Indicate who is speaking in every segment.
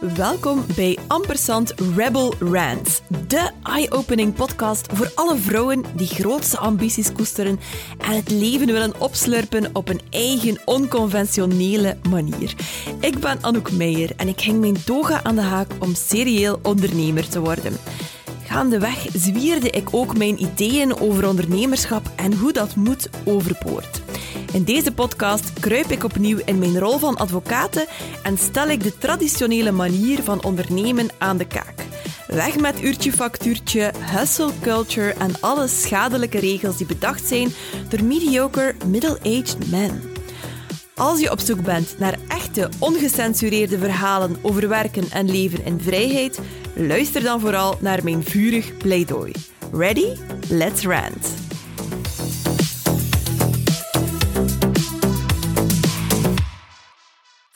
Speaker 1: Welkom bij Ampersand Rebel Rants, de eye-opening podcast voor alle vrouwen die grootste ambities koesteren en het leven willen opslurpen op een eigen onconventionele manier. Ik ben Anouk Meijer en ik hing mijn toga aan de haak om serieel ondernemer te worden. Gaandeweg zwierde ik ook mijn ideeën over ondernemerschap en hoe dat moet overboord. In deze podcast kruip ik opnieuw in mijn rol van advocaat en stel ik de traditionele manier van ondernemen aan de kaak. Weg met uurtje factuurtje, hustle culture en alle schadelijke regels die bedacht zijn door mediocre middle-aged men. Als je op zoek bent naar echte, ongecensureerde verhalen over werken en leven in vrijheid, luister dan vooral naar mijn vurig pleidooi. Ready? Let's rant!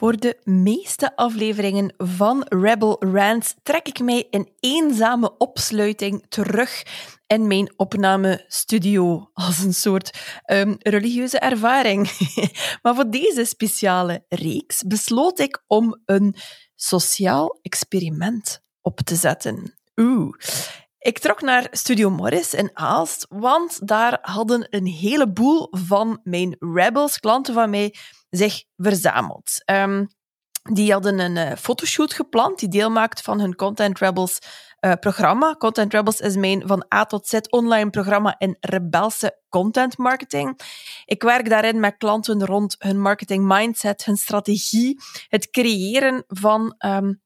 Speaker 1: Voor de meeste afleveringen van Rebel Rants trek ik mij in eenzame opsluiting terug in mijn opnamestudio als een soort um, religieuze ervaring. maar voor deze speciale reeks besloot ik om een sociaal experiment op te zetten. Oeh. Ik trok naar Studio Morris in Aalst, want daar hadden een heleboel van mijn Rebels, klanten van mij, zich verzameld. Um, die hadden een uh, fotoshoot gepland die deel maakt van hun Content Rebels uh, programma. Content Rebels is mijn van A tot Z online programma in rebelse content marketing. Ik werk daarin met klanten rond hun marketing mindset, hun strategie, het creëren van um,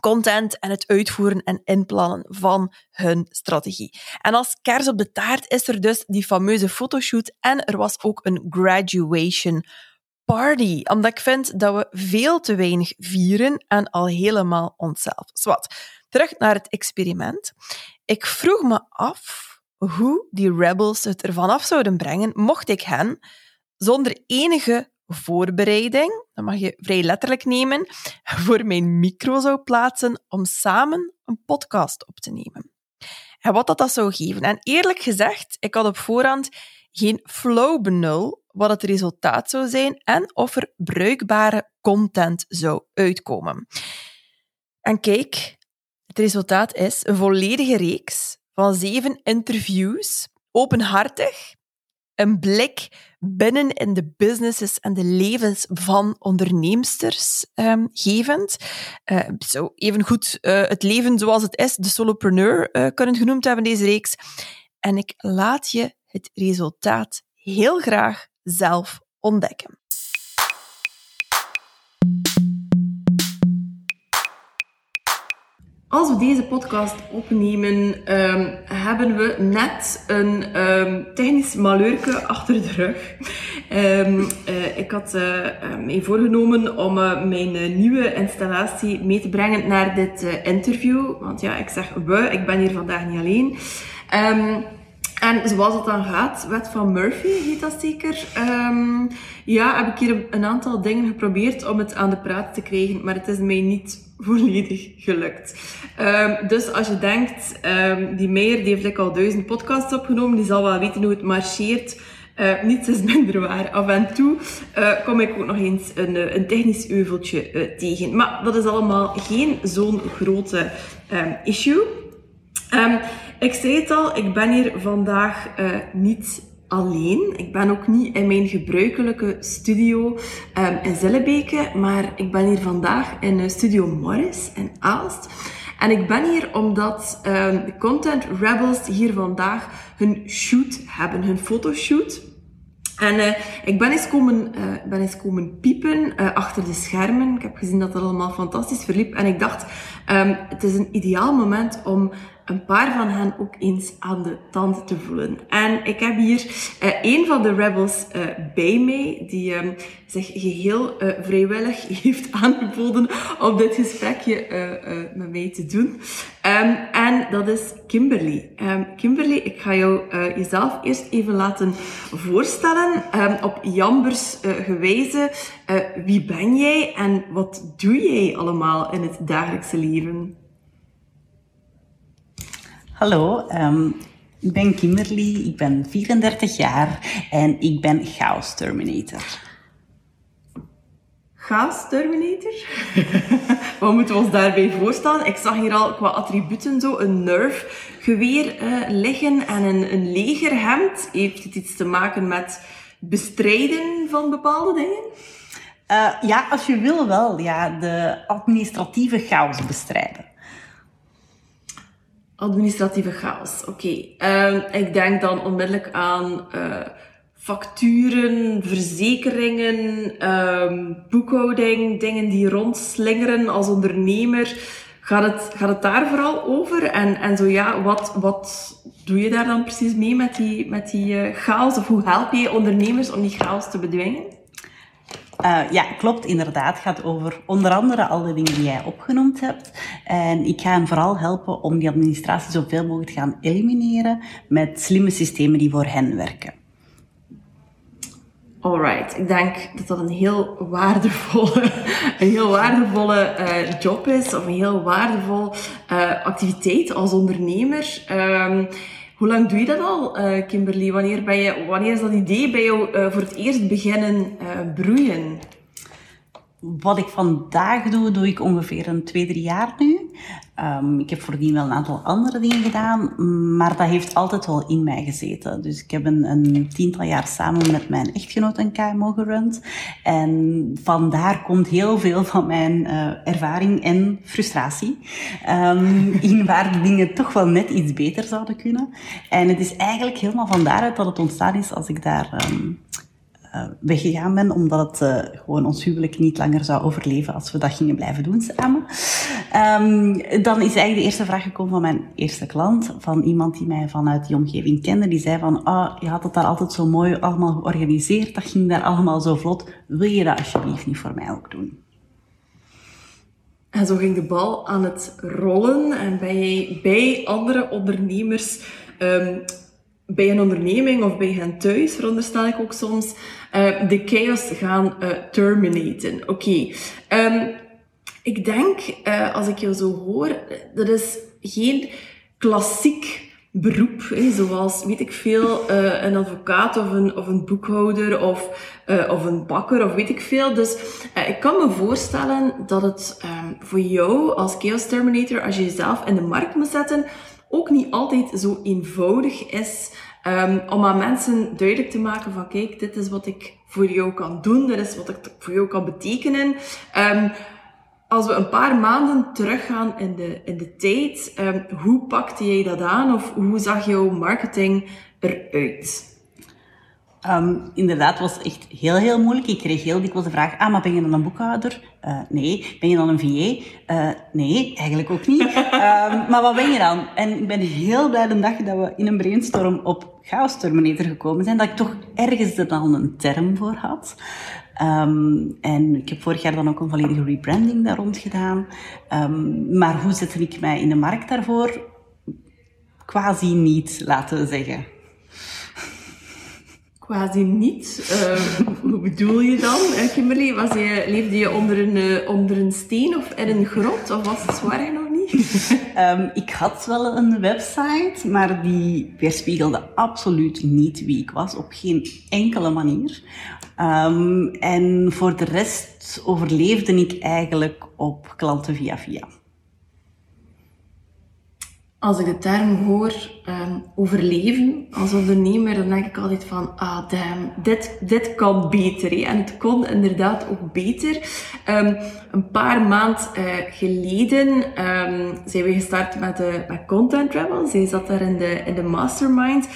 Speaker 1: content en het uitvoeren en inplannen van hun strategie. En als kers op de taart is er dus die fameuze fotoshoot en er was ook een graduation party, omdat ik vind dat we veel te weinig vieren en al helemaal onszelf. Zwat, terug naar het experiment. Ik vroeg me af hoe die rebels het ervan af zouden brengen mocht ik hen zonder enige voorbereiding, dat mag je vrij letterlijk nemen, voor mijn micro zou plaatsen om samen een podcast op te nemen. En wat dat, dat zou geven. En eerlijk gezegd, ik had op voorhand geen flow benul wat het resultaat zou zijn en of er bruikbare content zou uitkomen. En kijk, het resultaat is een volledige reeks van zeven interviews, openhartig, een blik binnen in de businesses en de levens van onderneemsters um, gevend. Uh, zou even goed uh, het leven zoals het is, de solopreneur, uh, kunnen genoemd hebben, deze reeks. En ik laat je het resultaat heel graag zelf ontdekken. Als we deze podcast opnemen, um, hebben we net een um, technisch maleurke achter de rug. Um, uh, ik had uh, mij voorgenomen om mijn nieuwe installatie mee te brengen naar dit interview. Want ja, ik zeg we, ik ben hier vandaag niet alleen. En zoals het dan gaat, wet van Murphy heet dat zeker. Um, ja, heb ik hier een aantal dingen geprobeerd om het aan de praat te krijgen, maar het is mij niet volledig gelukt. Um, dus als je denkt, um, die Meijer die heeft al duizend podcasts opgenomen, die zal wel weten hoe het marcheert. Uh, niets is minder waar. Af en toe uh, kom ik ook nog eens een, eh, een technisch euveltje tegen. Maar dat is allemaal geen zo'n grote issue. Ik zei het al, ik ben hier vandaag uh, niet alleen. Ik ben ook niet in mijn gebruikelijke studio um, in Zillebeke, maar ik ben hier vandaag in uh, Studio Morris in Aalst. En ik ben hier omdat de Content Rebels hier vandaag hun shoot hebben, hun fotoshoot. En uh, ik ben eens komen, ben eens komen piepen achter de schermen. Ik heb gezien dat het allemaal fantastisch verliep. En ik dacht, um, het is een ideaal moment om een paar van hen ook eens aan de tand te voelen. En ik heb hier uh, een van de rebels uh, bij mij, die um, zich geheel uh, vrijwillig heeft aangeboden om dit gesprekje met mij te doen. Um, en dat is Kimberly. Kimberly, ik ga jou jezelf eerst even laten voorstellen. op Jambers gewijze, wie ben jij en wat doe jij allemaal in het dagelijkse leven?
Speaker 2: Hallo, um, ik ben Kimberly, ik ben 34 jaar en ik ben Chaos Terminator.
Speaker 1: Chaos Terminator? Wat moeten we ons daarbij voorstellen? Ik zag hier al qua attributen zo een nerfgeweer uh, liggen en een, een legerhemd. Heeft het iets te maken met bestrijden van bepaalde dingen?
Speaker 2: Uh, ja, als je wil wel. Ja, de administratieve chaos bestrijden.
Speaker 1: Administratieve chaos, oké. Uh, ik denk dan onmiddellijk aan uh, facturen, verzekeringen, um, boekhouding, dingen die rondslingeren als ondernemer. Gaat het, gaat het daar vooral over? En, en zo ja, wat, wat doe je daar dan precies mee met die, met die uh, chaos? Of hoe help je ondernemers om die chaos te bedwingen?
Speaker 2: Uh, ja, klopt, inderdaad. Het gaat over onder andere al de dingen die jij opgenoemd hebt. En ik ga hen vooral helpen om die administratie zoveel mogelijk te gaan elimineren met slimme systemen die voor hen werken.
Speaker 1: Alright, ik denk dat dat een heel waardevolle, een heel waardevolle uh, job is, of een heel waardevol uh, activiteit als ondernemer. Um, hoe lang doe je dat al, uh, Kimberly? Wanneer, ben je, wanneer is dat idee bij jou voor het eerst beginnen broeien?
Speaker 2: Wat ik vandaag doe, doe ik ongeveer een twee, drie jaar nu. Um, ik heb voordien wel een aantal andere dingen gedaan, maar dat heeft altijd wel in mij gezeten. Dus ik heb een, een tiental jaar samen met mijn echtgenoot een KMO gerund. En vandaar komt heel veel van mijn uh, ervaring en frustratie um, in waar de dingen toch wel net iets beter zouden kunnen. En het is eigenlijk helemaal van daaruit dat het ontstaan is als ik daar um, uh, weggegaan ben, omdat het uh, gewoon ons huwelijk niet langer zou overleven als we dat gingen blijven doen samen. Um, dan is eigenlijk de eerste vraag gekomen van mijn eerste klant, van iemand die mij vanuit die omgeving kende, die zei van, ah, je had het daar altijd zo mooi allemaal georganiseerd, dat ging daar allemaal zo vlot, wil je dat alsjeblieft niet voor mij ook doen?
Speaker 1: En zo ging de bal aan het rollen en ben jij bij andere ondernemers um, bij een onderneming of bij hen thuis, veronderstel ik ook soms, uh, de chaos gaan uh, terminaten. Oké. Um, ik denk, uh, als ik jou zo hoor, dat is geen klassiek beroep, hè, zoals, weet ik veel, een advocaat of een, of een boekhouder of, of een bakker of weet ik veel. Dus ik kan me voorstellen dat het um, voor jou als Chaos Terminator, als je jezelf in de markt moet zetten, ook niet altijd zo eenvoudig is um, om aan mensen duidelijk te maken van kijk, dit is wat ik voor jou kan doen, dit is wat ik voor jou kan betekenen. Um, als we een paar maanden teruggaan in de, in de tijd, um, hoe pakte jij dat aan of hoe zag jouw marketing eruit?
Speaker 2: Um, inderdaad, was echt heel, heel moeilijk. Ik kreeg heel dikwijls de vraag, ah, maar ben je dan een boekhouder? Uh, nee. Ben je dan een VA? Uh, eh, nee, eigenlijk ook niet. um, maar wat ben je dan? En ik ben heel blij de dag dat we in een brainstorm op Chaos Terminator gekomen zijn, dat ik toch ergens er dan een term voor had. Um, en ik heb vorig jaar dan ook een volledige rebranding daar rond gedaan. Maar hoe zette ik mij in de markt daarvoor? Quasi niet, laten we zeggen.
Speaker 1: Quasi niet. Uh, hoe bedoel je dan, Kimberly? Was je, leefde je onder een, uh, onder een steen of in een grot? Of was het zwaar nog niet?
Speaker 2: um, ik had wel een website, maar die weerspiegelde absoluut niet wie ik was. Op geen enkele manier. Um, en voor de rest overleefde ik eigenlijk op klanten via via.
Speaker 1: Als ik de term hoor um, overleven als ondernemer, dan denk ik altijd van, ah damn, dit, dit kan beter. En het kon inderdaad ook beter. Um, een paar maand uh, geleden um, zijn we gestart met, de, met Content Travel. Zij zat daar in de, in de mastermind.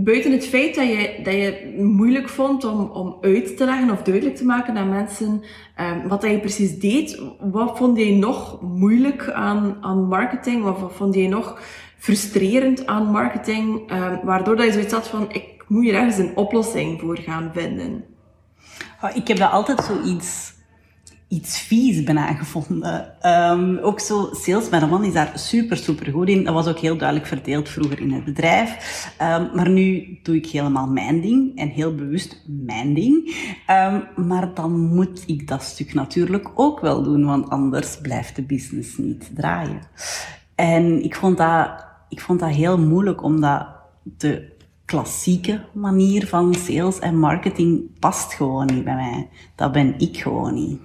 Speaker 1: Buiten het feit dat je, dat je het moeilijk vond om, om uit te leggen of duidelijk te maken aan mensen um, wat je precies deed, wat vond je nog moeilijk aan, aan marketing? Of wat vond je nog frustrerend aan marketing? Um, waardoor dat je zoiets had van, ik moet hier ergens een oplossing voor gaan vinden.
Speaker 2: Oh, ik heb dat altijd zoiets iets vies bijna gevonden. Um, ook zo, sales met een man is daar super, super goed in. Dat was ook heel duidelijk verdeeld vroeger in het bedrijf. Um, maar nu doe ik helemaal mijn ding en heel bewust mijn ding. Um, maar dan moet ik dat stuk natuurlijk ook wel doen, want anders blijft de business niet draaien. En ik vond dat, ik vond dat heel moeilijk, omdat de klassieke manier van sales en marketing past gewoon niet bij mij. Dat ben ik gewoon niet.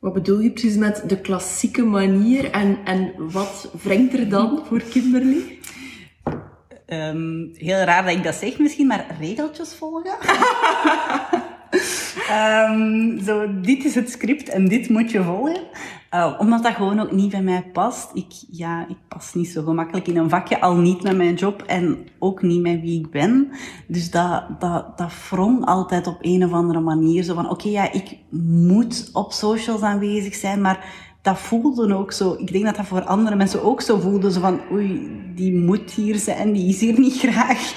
Speaker 1: Wat bedoel je precies met de klassieke manier en, en wat wringt er dan voor Kimberly?
Speaker 2: Um, heel raar dat ik dat zeg misschien, maar regeltjes volgen. um, zo, dit is het script en dit moet je volgen. Uh, omdat dat gewoon ook niet bij mij past. Ik, ja, ik pas niet zo gemakkelijk in een vakje, al niet met mijn job en ook niet met wie ik ben. Dus dat, dat, dat wrong altijd op een of andere manier. Zo van, oké, ja, ik moet op socials aanwezig zijn, maar dat voelde ook zo. Ik denk dat dat voor andere mensen ook zo voelde. Zo van, oei, die moet hier zijn, die is hier niet graag.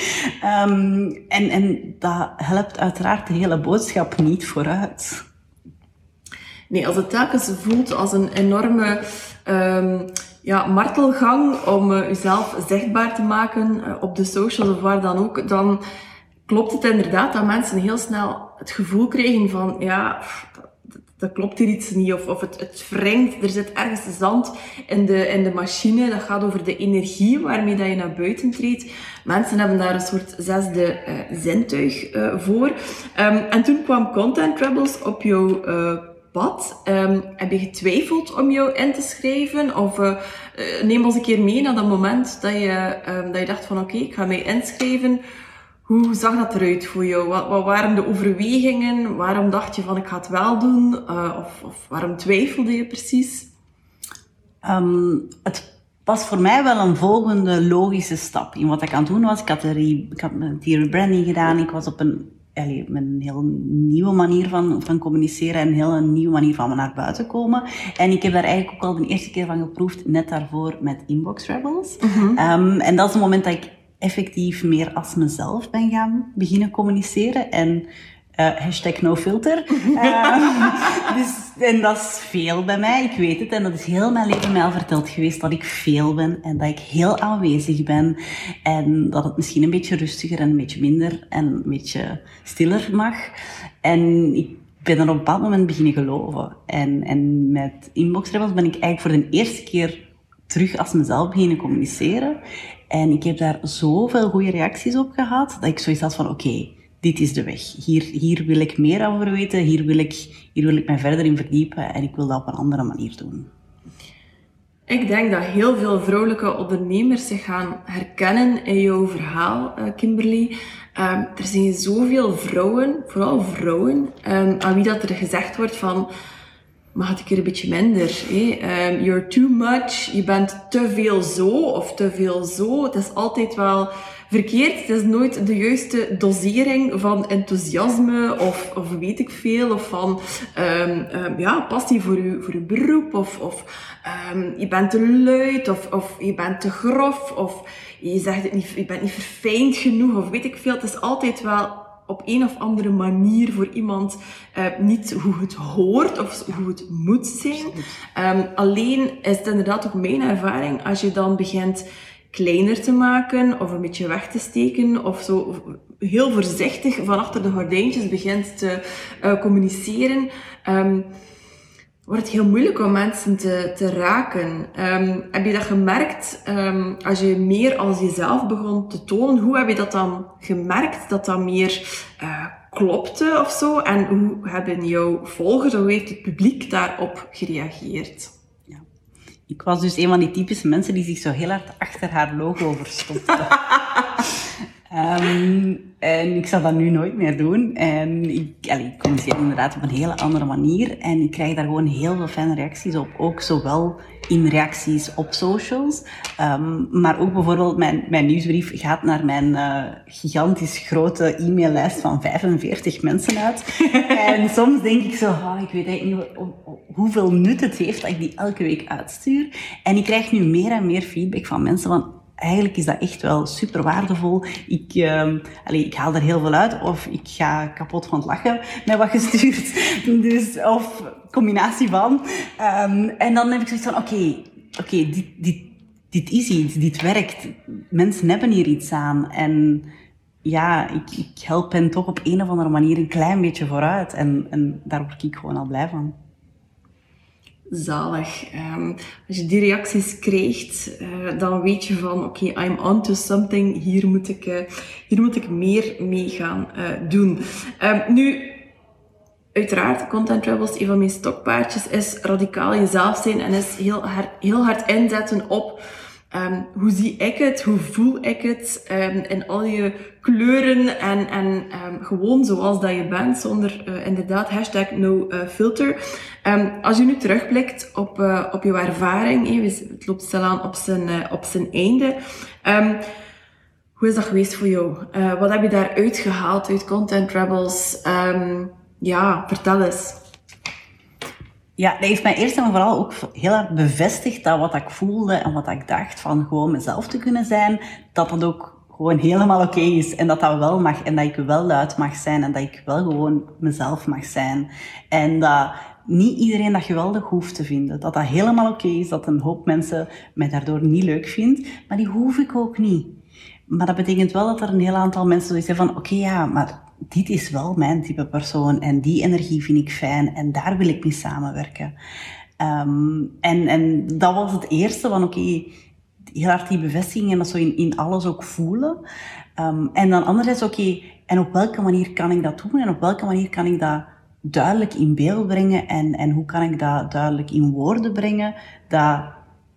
Speaker 2: Um, en, en dat helpt uiteraard de hele boodschap niet vooruit.
Speaker 1: Nee, als het telkens voelt als een enorme um, ja, martelgang om uh, jezelf zichtbaar te maken uh, op de socials of waar dan ook, dan klopt het inderdaad dat mensen heel snel het gevoel krijgen van, ja, dat klopt hier iets niet, of, of het, het er zit ergens zand in de, in de machine. Dat gaat over de energie waarmee dat je naar buiten treedt. Mensen hebben daar een soort zesde uh, zintuig voor. Um, en toen kwam Content Rebels op jouw pad. Um, heb je getwijfeld om jou in te schrijven? Of neem ons een keer mee naar dat moment dat je, um, dat je dacht van oké, ik ga mij inschrijven. Hoe zag dat eruit voor jou? Wat, wat, waren de overwegingen? Waarom dacht je van ik ga het wel doen? Uh, of, of, waarom twijfelde je precies?
Speaker 2: Um, het was voor mij wel een volgende logische stap in wat ik aan het doen was. Ik had, re, ik had die rebranding gedaan. Ik was op een, allee, met een heel nieuwe manier van, van communiceren en een heel nieuwe manier van naar buiten komen. En ik heb daar eigenlijk ook al de eerste keer van geproefd, net daarvoor met Inbox Rebels. Mm -hmm. um, en dat is het moment dat ik effectief meer als mezelf ben gaan beginnen communiceren. En uh, hashtag no filter. uh, dus, en dat is veel bij mij, ik weet het. En dat is heel mijn leven mij al verteld geweest dat ik veel ben en dat ik heel aanwezig ben. En dat het misschien een beetje rustiger en een beetje minder en een beetje stiller mag. En ik ben er op een bepaald moment beginnen geloven. En, en met Inbox Rebels ben ik eigenlijk voor de eerste keer terug als mezelf beginnen communiceren. En ik heb daar zoveel goede reacties op gehad, dat ik zoiets had van, oké, okay, dit is de weg. Hier, hier wil ik meer over weten, hier wil, ik, hier wil ik mij verder in verdiepen en ik wil dat op een andere manier doen.
Speaker 1: Ik denk dat heel veel vrouwelijke ondernemers zich gaan herkennen in jouw verhaal, eh, Kimberly. Um, er zijn zoveel vrouwen, vooral vrouwen, um, aan wie dat er gezegd wordt van het een keer een beetje minder. Hè? Um, you're too much, je bent te veel zo of te veel zo. Het is altijd wel verkeerd. Het is nooit de juiste dosering van enthousiasme of, of weet ik veel. Of van um, um, ja, passie voor je, voor je beroep. Of, of je bent te luid of, of je bent te grof. Of je, zegt het niet, je bent niet verfijnd genoeg of weet ik veel. Het is altijd wel op een of andere manier voor iemand uh, niet hoe het hoort of hoe het moet zijn. Um, alleen is het inderdaad ook mijn ervaring, als je dan begint kleiner te maken of een beetje weg te steken of zo heel voorzichtig van achter de gordijntjes begint te uh, communiceren, um, wordt het heel moeilijk om mensen te, te raken. Um, heb je dat gemerkt um, als je meer als jezelf begon te tonen? Hoe heb je dat dan gemerkt dat dat meer uh, klopte of zo? En hoe hebben jouw volgers, hoe heeft het publiek daarop gereageerd?
Speaker 2: Ik was dus een van die typische mensen die zich zo heel hard achter haar logo verstopte. Um, en ik zal dat nu nooit meer doen. En ik, allee, ik communiceer inderdaad op een hele andere manier. En ik krijg daar gewoon heel veel fijne reacties op. Ook zowel in reacties op socials. Um, maar ook bijvoorbeeld mijn, mijn nieuwsbrief gaat naar mijn uh, gigantisch grote e-maillijst van 45 mensen uit. en soms denk ik zo, oh, ik weet eigenlijk niet hoeveel nut het heeft dat ik die elke week uitstuur. En ik krijg nu meer en meer feedback van mensen van, eigenlijk is dat echt wel super waardevol. Ik, allez, ik haal er heel veel uit of ik ga kapot van het lachen met wat gestuurd. dus, of combinatie van. Um, en dan heb ik zoiets van, oké, oké, dit, dit, dit is iets, dit werkt. Mensen hebben hier iets aan. En ja, ik, ik help hen toch op een of andere manier een klein beetje vooruit. En, en daar word ik gewoon al blij van
Speaker 1: zalig. Um, als je die reacties krijgt, uh, dan weet je van, oké, okay, I'm onto something. Hier moet ik, uh, hier moet ik meer mee gaan uh, doen. Um, nu, uiteraard, Content Rebels, een van mijn stokpaardjes, is radicaal jezelf zijn en is heel, hard, heel hard inzetten op um, hoe zie ik het, hoe voel ik het, um, in al je kleuren en, en um, gewoon zoals dat je bent, zonder uh, inderdaad hashtag no uh, filter. als je nu terugblikt op, uh, op jouw ervaring, hey, het loopt stilaan op zijn, op zijn einde. hoe is dat geweest voor jou? wat heb je daaruit gehaald uit Content Rebels? ja, vertel eens.
Speaker 2: Ja, dat heeft mij eerst en vooral ook heel erg bevestigd dat wat ik voelde en wat ik dacht van gewoon mezelf te kunnen zijn, dat dat ook gewoon helemaal oké is en dat dat wel mag en dat ik wel luid mag zijn en dat ik wel gewoon mezelf mag zijn. En dat niet iedereen dat geweldig hoeft te vinden. Dat dat helemaal oké is, dat een hoop mensen mij daardoor niet leuk vindt, maar die hoef ik ook niet. Maar dat betekent wel dat er een heel aantal mensen zoiets zeggen van, oké ja, maar dit is wel mijn type persoon en die energie vind ik fijn en daar wil ik mee samenwerken. Um, en, en dat was het eerste van oké, okay, heel hard die bevestiging en dat zo in, in alles ook voelen. Um, en dan anderzijds oké, okay, en op welke manier kan ik dat doen en op welke manier kan ik dat duidelijk in beeld brengen en, en hoe kan ik dat duidelijk in woorden brengen dat,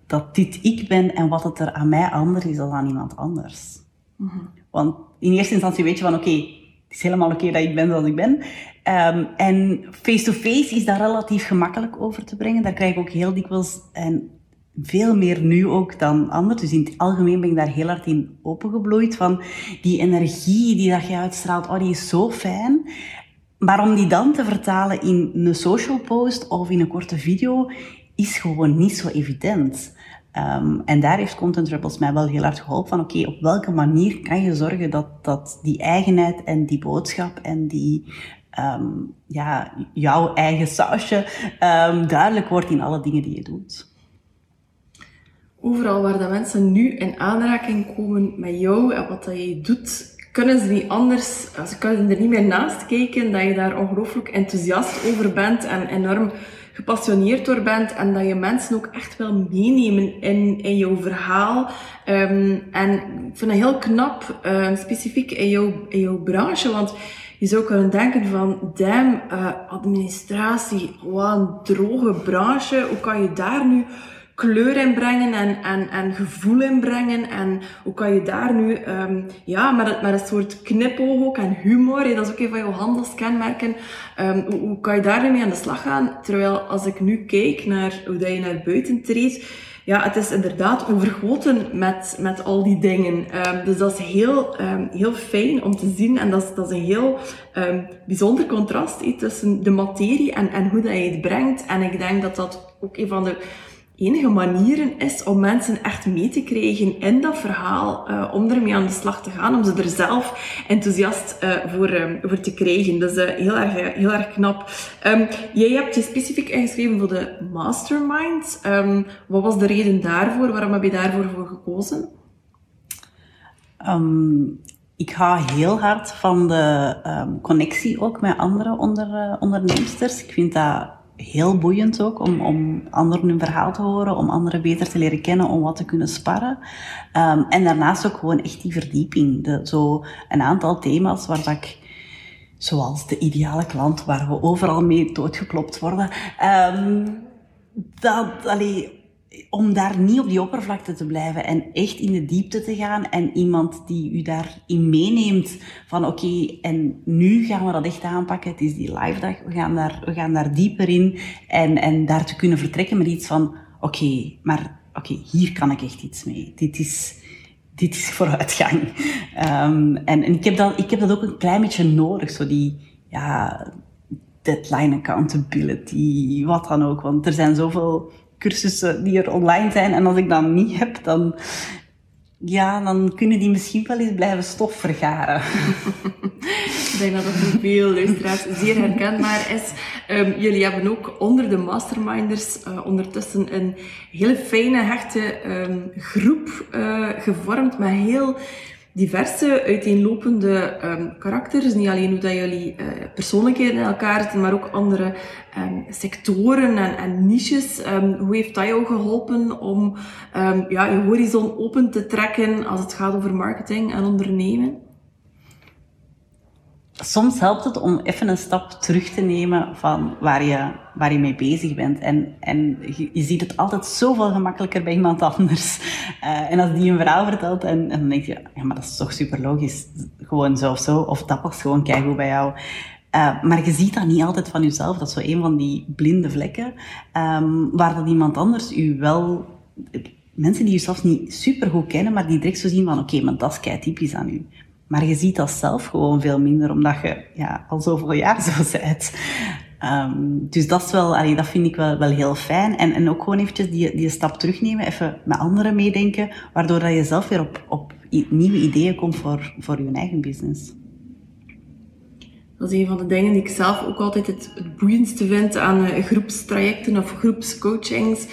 Speaker 2: dat dit ik ben en wat het er aan mij anders is dan aan iemand anders. Mm -hmm. Want in eerste instantie weet je van oké, okay, het is helemaal oké dat ik ben zoals ik ben. Um, en face-to-face is daar relatief gemakkelijk over te brengen. Daar krijg ik ook heel dikwijls, en veel meer nu ook dan anders. Dus in het algemeen ben ik daar heel hard in opengebloeid. Van die energie die dat je uitstraalt, oh, die is zo fijn. Maar om die dan te vertalen in een social post of in een korte video, is gewoon niet zo evident. Um, en daar heeft Content Rebels mij wel heel hard geholpen van oké, op welke manier kan je zorgen dat, dat die eigenheid en die boodschap en die um, ja, jouw eigen sausje um, duidelijk wordt in alle dingen die je doet.
Speaker 1: Overal waar de mensen nu in aanraking komen met jou en wat dat je doet, kunnen ze niet anders, ze kunnen er niet meer naast kijken dat je daar ongelooflijk enthousiast over bent en enorm gepassioneerd door bent en dat je mensen ook echt wil meenemen in, in jouw verhaal. Um, en ik vind dat heel knap, uh, specifiek in jouw, in jouw branche, want je zou kunnen denken van, damn, uh, administratie, wat een droge branche, hoe kan je daar nu kleur in brengen en, en, en gevoel in brengen. En hoe kan je daar nu, um, ja, met, met een soort knipoog ook en humor, dat is ook een van jouw handelskenmerken. Um, hoe, hoe, kan je daar nu mee aan de slag gaan? Terwijl als ik nu kijk naar hoe dat je naar buiten treedt, ja, het is inderdaad overgoten met, met al die dingen. Um, dus dat is heel, heel fijn om te zien. En dat is, dat is een heel bijzonder contrast tussen de materie en, en hoe dat je het brengt. En ik denk dat dat ook een van de enige manieren is om mensen echt mee te krijgen in dat verhaal, uh, om ermee aan de slag te gaan, om ze er zelf enthousiast uh, voor, um, voor te krijgen. Dat is heel, erg, heel erg knap. Um, jij hebt je specifiek ingeschreven voor de mastermind. Um, wat was de reden daarvoor? Waarom heb je daarvoor voor gekozen?
Speaker 2: ik hou heel hard van de connectie ook met andere onder. Ik vind dat heel boeiend ook om, om anderen hun verhaal te horen, om anderen beter te leren kennen, om wat te kunnen sparren. Um, en daarnaast ook gewoon echt die verdieping. De, zo een aantal thema's waar dat ik zoals de ideale klant, waar we overal mee doodgeklopt worden. Um, dat, allee, om daar niet op die oppervlakte te blijven en echt in de diepte te gaan en iemand die u daarin meeneemt van oké, en nu gaan we dat echt aanpakken, het is die live dag, we gaan daar, we gaan daar dieper in en, en daar te kunnen vertrekken met iets van oké, maar oké, hier kan ik echt iets mee. Dit is, dit is vooruitgang. Um, en, en ik, heb dat, ik heb dat ook een klein beetje nodig, zo die, ja, deadline accountability, wat dan ook, want er zijn zoveel cursussen die er online zijn. En als ik dat niet heb, dan, ja, dan kunnen die misschien wel eens blijven stof vergaren.
Speaker 1: ik denk dat dat voor veel luisteraars zeer herkenbaar is. Um, jullie hebben ook onder de masterminders uh, ondertussen een hele fijne, hechte um, groep uh, gevormd met heel diverse, uiteenlopende um, karakters. Niet alleen hoe dat jullie uh, persoonlijkheden in elkaar zitten, maar ook andere um, sectoren en, en niches. Um, hoe heeft dat jou geholpen om ja, je horizon open te trekken als het gaat over marketing en ondernemen?
Speaker 2: Soms helpt het om even een stap terug te nemen van waar je, waar je mee bezig bent. En, en je, ziet het altijd zoveel gemakkelijker bij iemand anders. Uh, en als die een verhaal vertelt, en, en dan denk je, ja, maar dat is toch super logisch. Gewoon zo of zo. Of dat past gewoon keigoed bij jou. Uh, maar je ziet dat niet altijd van jezelf. Dat is zo een van die blinde vlekken. Um, waar dat iemand anders u wel... Mensen die je zelfs niet super goed kennen, maar die direct zo zien van, oké, maar dat is kei typisch aan u. Maar je ziet dat zelf gewoon veel minder, omdat je ja, al zoveel jaar zo bent. Um, dus dat, is wel, dat vind ik wel, wel heel fijn. En, en ook gewoon eventjes die, die stap terugnemen, even met anderen meedenken, waardoor dat je zelf weer op, op nieuwe ideeën komt voor, voor je eigen business.
Speaker 1: Dat is een van de dingen die ik zelf ook altijd het, het boeiendste vind aan uh, groepstrajecten of groepscoachings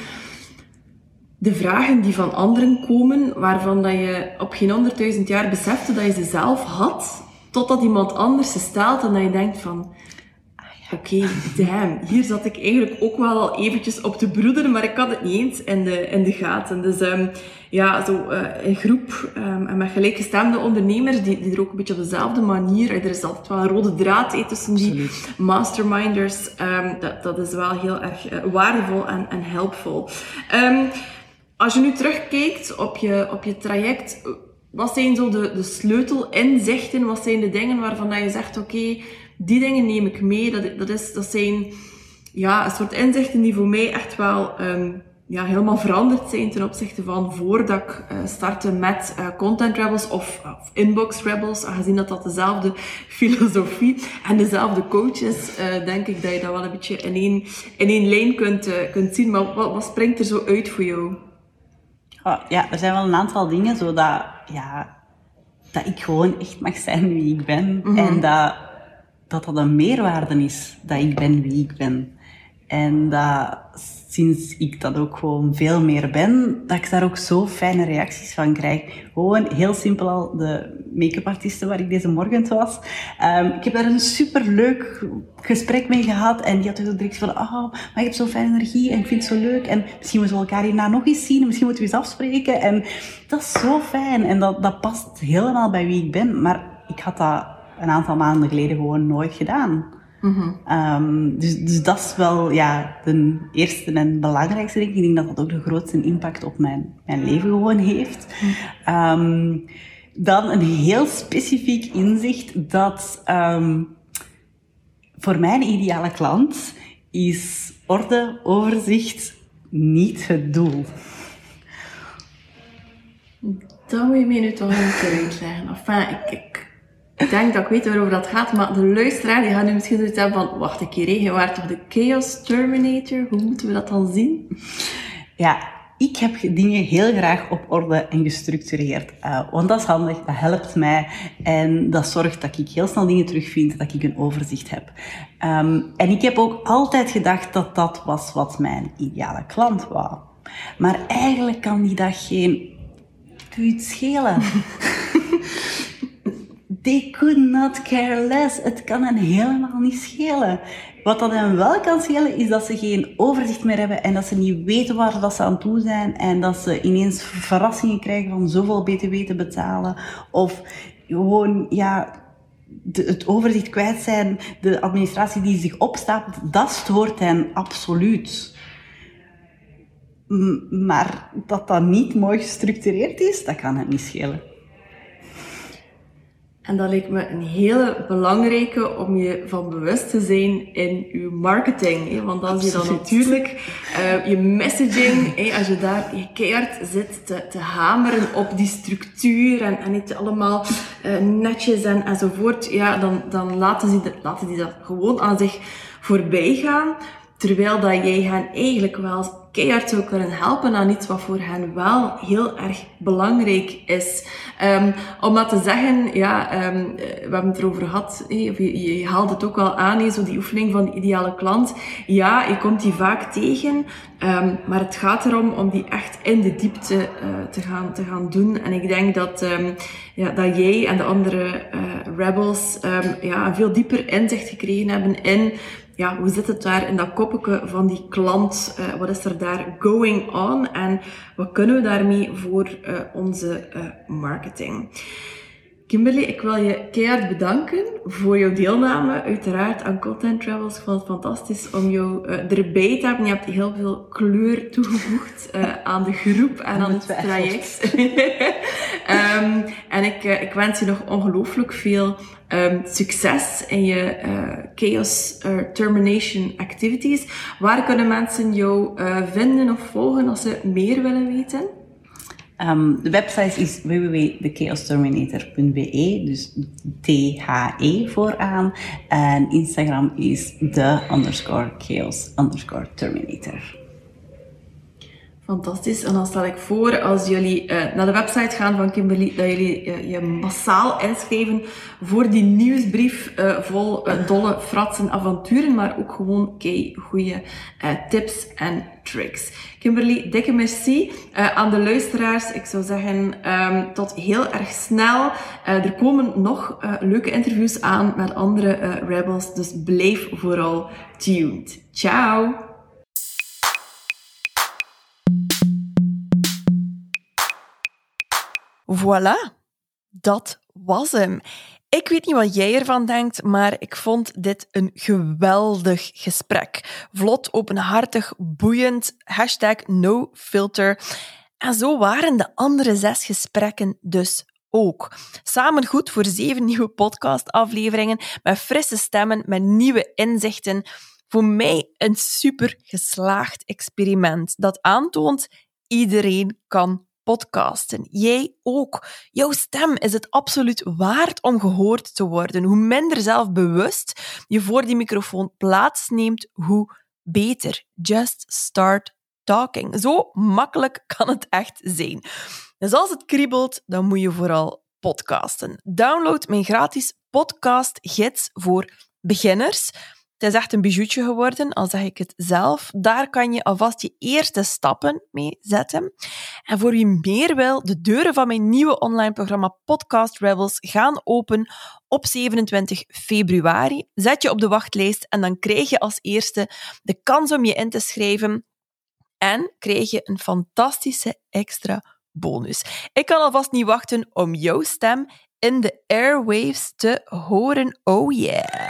Speaker 1: de vragen die van anderen komen, waarvan dat je op geen honderdduizend jaar besefte dat je ze zelf had, totdat iemand anders ze stelt en dat je denkt van, oké, okay, damn, hier zat ik eigenlijk ook wel al eventjes op te broederen, maar ik had het niet eens in de, in de gaten. Dus um, ja, zo uh, een groep um, en met gelijkgestemde ondernemers, die, die er ook een beetje op dezelfde manier, er is altijd wel een rode draad eh, tussen die masterminders, um, dat, dat is wel heel erg uh, waardevol en, en helpvol. Als je nu terugkijkt op je, op je traject, wat zijn zo de, de sleutelinzichten? Wat zijn de dingen waarvan dat je zegt, oké, die dingen neem ik mee. Dat, dat, is, dat zijn ja, een soort inzichten die voor mij echt wel um, ja, helemaal veranderd zijn ten opzichte van voordat ik uh, startte met uh, Content Rebels of, of, Inbox Rebels. Aangezien dat dat dezelfde filosofie en dezelfde coaches, uh, denk ik dat je dat wel een beetje in één, in één lijn kunt, kunt zien. Maar wat, wat springt er zo uit voor jou?
Speaker 2: Oh, ja, er zijn wel een aantal dingen zodat ja, dat ik gewoon echt mag zijn wie ik ben. Mhm. En dat, dat dat een meerwaarde is dat ik ben wie ik ben. En dat sinds ik dat ook gewoon veel meer ben, dat ik daar ook zo fijne reacties van krijg. Gewoon heel simpel al de make-up artiesten waar ik deze morgen was. Um, ik heb daar een super leuk gesprek mee gehad en die had ook direct van, oh, maar ik heb zo'n fijne energie en ik vind het zo leuk en misschien moeten we elkaar hierna nog eens zien en misschien moeten we eens afspreken. En dat is zo fijn en dat, dat past helemaal bij wie ik ben, maar ik had dat een aantal maanden geleden gewoon nooit gedaan. Mm dus, dus dat is wel ja, de eerste en belangrijkste ding. Ik denk dat dat ook de grootste impact op mijn, mijn leven gewoon heeft. Um, dan een heel specifiek inzicht dat um, voor mijn ideale klant is orde, overzicht niet het doel.
Speaker 1: Dat moet je mij nu toch een keer uitleggen. Enfin, ik, ik ik denk dat ik weet waarover dat gaat, maar de luisteraar die gaat nu misschien zoiets hebben van, wacht een keer, je waart toch de Chaos Terminator? Hoe moeten we dat dan zien?
Speaker 2: Ja, ik heb dingen heel graag op orde en gestructureerd. Uh, want dat is handig, dat helpt mij. En dat zorgt dat ik heel snel dingen terugvind, dat ik een overzicht heb. Um, en ik heb ook altijd gedacht dat dat was wat mijn ideale klant wou. Maar eigenlijk kan die dat geen... Doe het schelen. they could not care less. Het kan hen helemaal niet schelen. Wat dat hen wel kan schelen, is dat ze geen overzicht meer hebben en dat ze niet weten waar dat ze aan toe zijn en dat ze ineens verrassingen krijgen van zoveel btw te betalen of gewoon, ja, het overzicht kwijt zijn, de administratie die zich opstapelt, dat stoort hen absoluut. Maar dat dat niet mooi gestructureerd is, dat kan het niet schelen.
Speaker 1: En dat lijkt me een hele belangrijke om je van bewust te zijn in je marketing. Hè? Want als je dan natuurlijk uh, je messaging, hè, als je daar je keihard zit te, te hameren op die structuur en, en het allemaal uh, netjes en, enzovoort, ja, dan, dan laten, ze, laten die dat gewoon aan zich voorbij gaan. Terwijl dat jij hen eigenlijk wel keihard zou kunnen helpen aan iets wat voor hen wel heel erg belangrijk is. Um, om dat te zeggen, ja, um, we hebben het erover gehad, of je, je haalt het ook wel aan, zo die oefening van de ideale klant. Ja, je komt die vaak tegen, um, maar het gaat erom om die echt in de diepte uh, te, gaan, te gaan doen. En ik denk dat, ja, dat jij en de andere uh, rebels ja, een veel dieper inzicht gekregen hebben in ja, hoe zit het daar in dat koppetje van die klant? Uh, wat is er daar going on? En wat kunnen we daarmee voor uh, onze uh, marketing? Kimberly, ik wil je keihard bedanken voor jouw deelname, uiteraard aan Content Travels. Ik vond het fantastisch om jou erbij te hebben. Je hebt heel veel kleur toegevoegd aan de groep en aan het traject. um, en ik, uh, ik wens je nog ongelooflijk veel um, succes in je Chaos Termination Activities. Waar kunnen mensen jou vinden of volgen als ze meer willen weten?
Speaker 2: Um, de website is www.thechaosterminator.be, dus T-H-E vooraan. En Instagram is the underscore chaos terminator.
Speaker 1: Fantastisch. En dan stel ik voor, als jullie uh, naar de website gaan van Kimberly, dat jullie uh, je massaal inschrijven voor die nieuwsbrief uh, vol dolle fratsen avonturen, maar ook gewoon kei goede tips en tricks. Kimberly, dikke merci aan de luisteraars. Ik zou zeggen, um, tot heel erg snel. er komen nog leuke interviews aan met andere rebels, dus blijf vooral tuned. Ciao! Voilà, dat was hem. Ik weet niet wat jij ervan denkt, maar ik vond dit een geweldig gesprek. Vlot, openhartig, boeiend, hashtag no filter. En zo waren de andere zes gesprekken dus ook. Samen goed voor zeven nieuwe podcastafleveringen met frisse stemmen, met nieuwe inzichten. Voor mij een super geslaagd experiment dat aantoont iedereen kan podcasten. Jij ook. Jouw stem is het absoluut waard om gehoord te worden. Hoe minder zelfbewust je voor die microfoon plaatsneemt, hoe beter. Just start talking. Zo makkelijk kan het echt zijn. Dus als het kriebelt, dan moet je vooral podcasten. Download mijn gratis podcast-gids voor beginners. Het is echt een bijoutje geworden, al zeg ik het zelf. Daar kan je alvast je eerste stappen mee zetten. En voor wie meer wil, de deuren van mijn nieuwe online programma Podcast Rebels gaan open op 27 februari. Zet je op de wachtlijst en dan krijg je als eerste de kans om je in te schrijven en krijg je een fantastische extra bonus. Ik kan alvast niet wachten om jouw stem in de airwaves te horen. Oh yeah!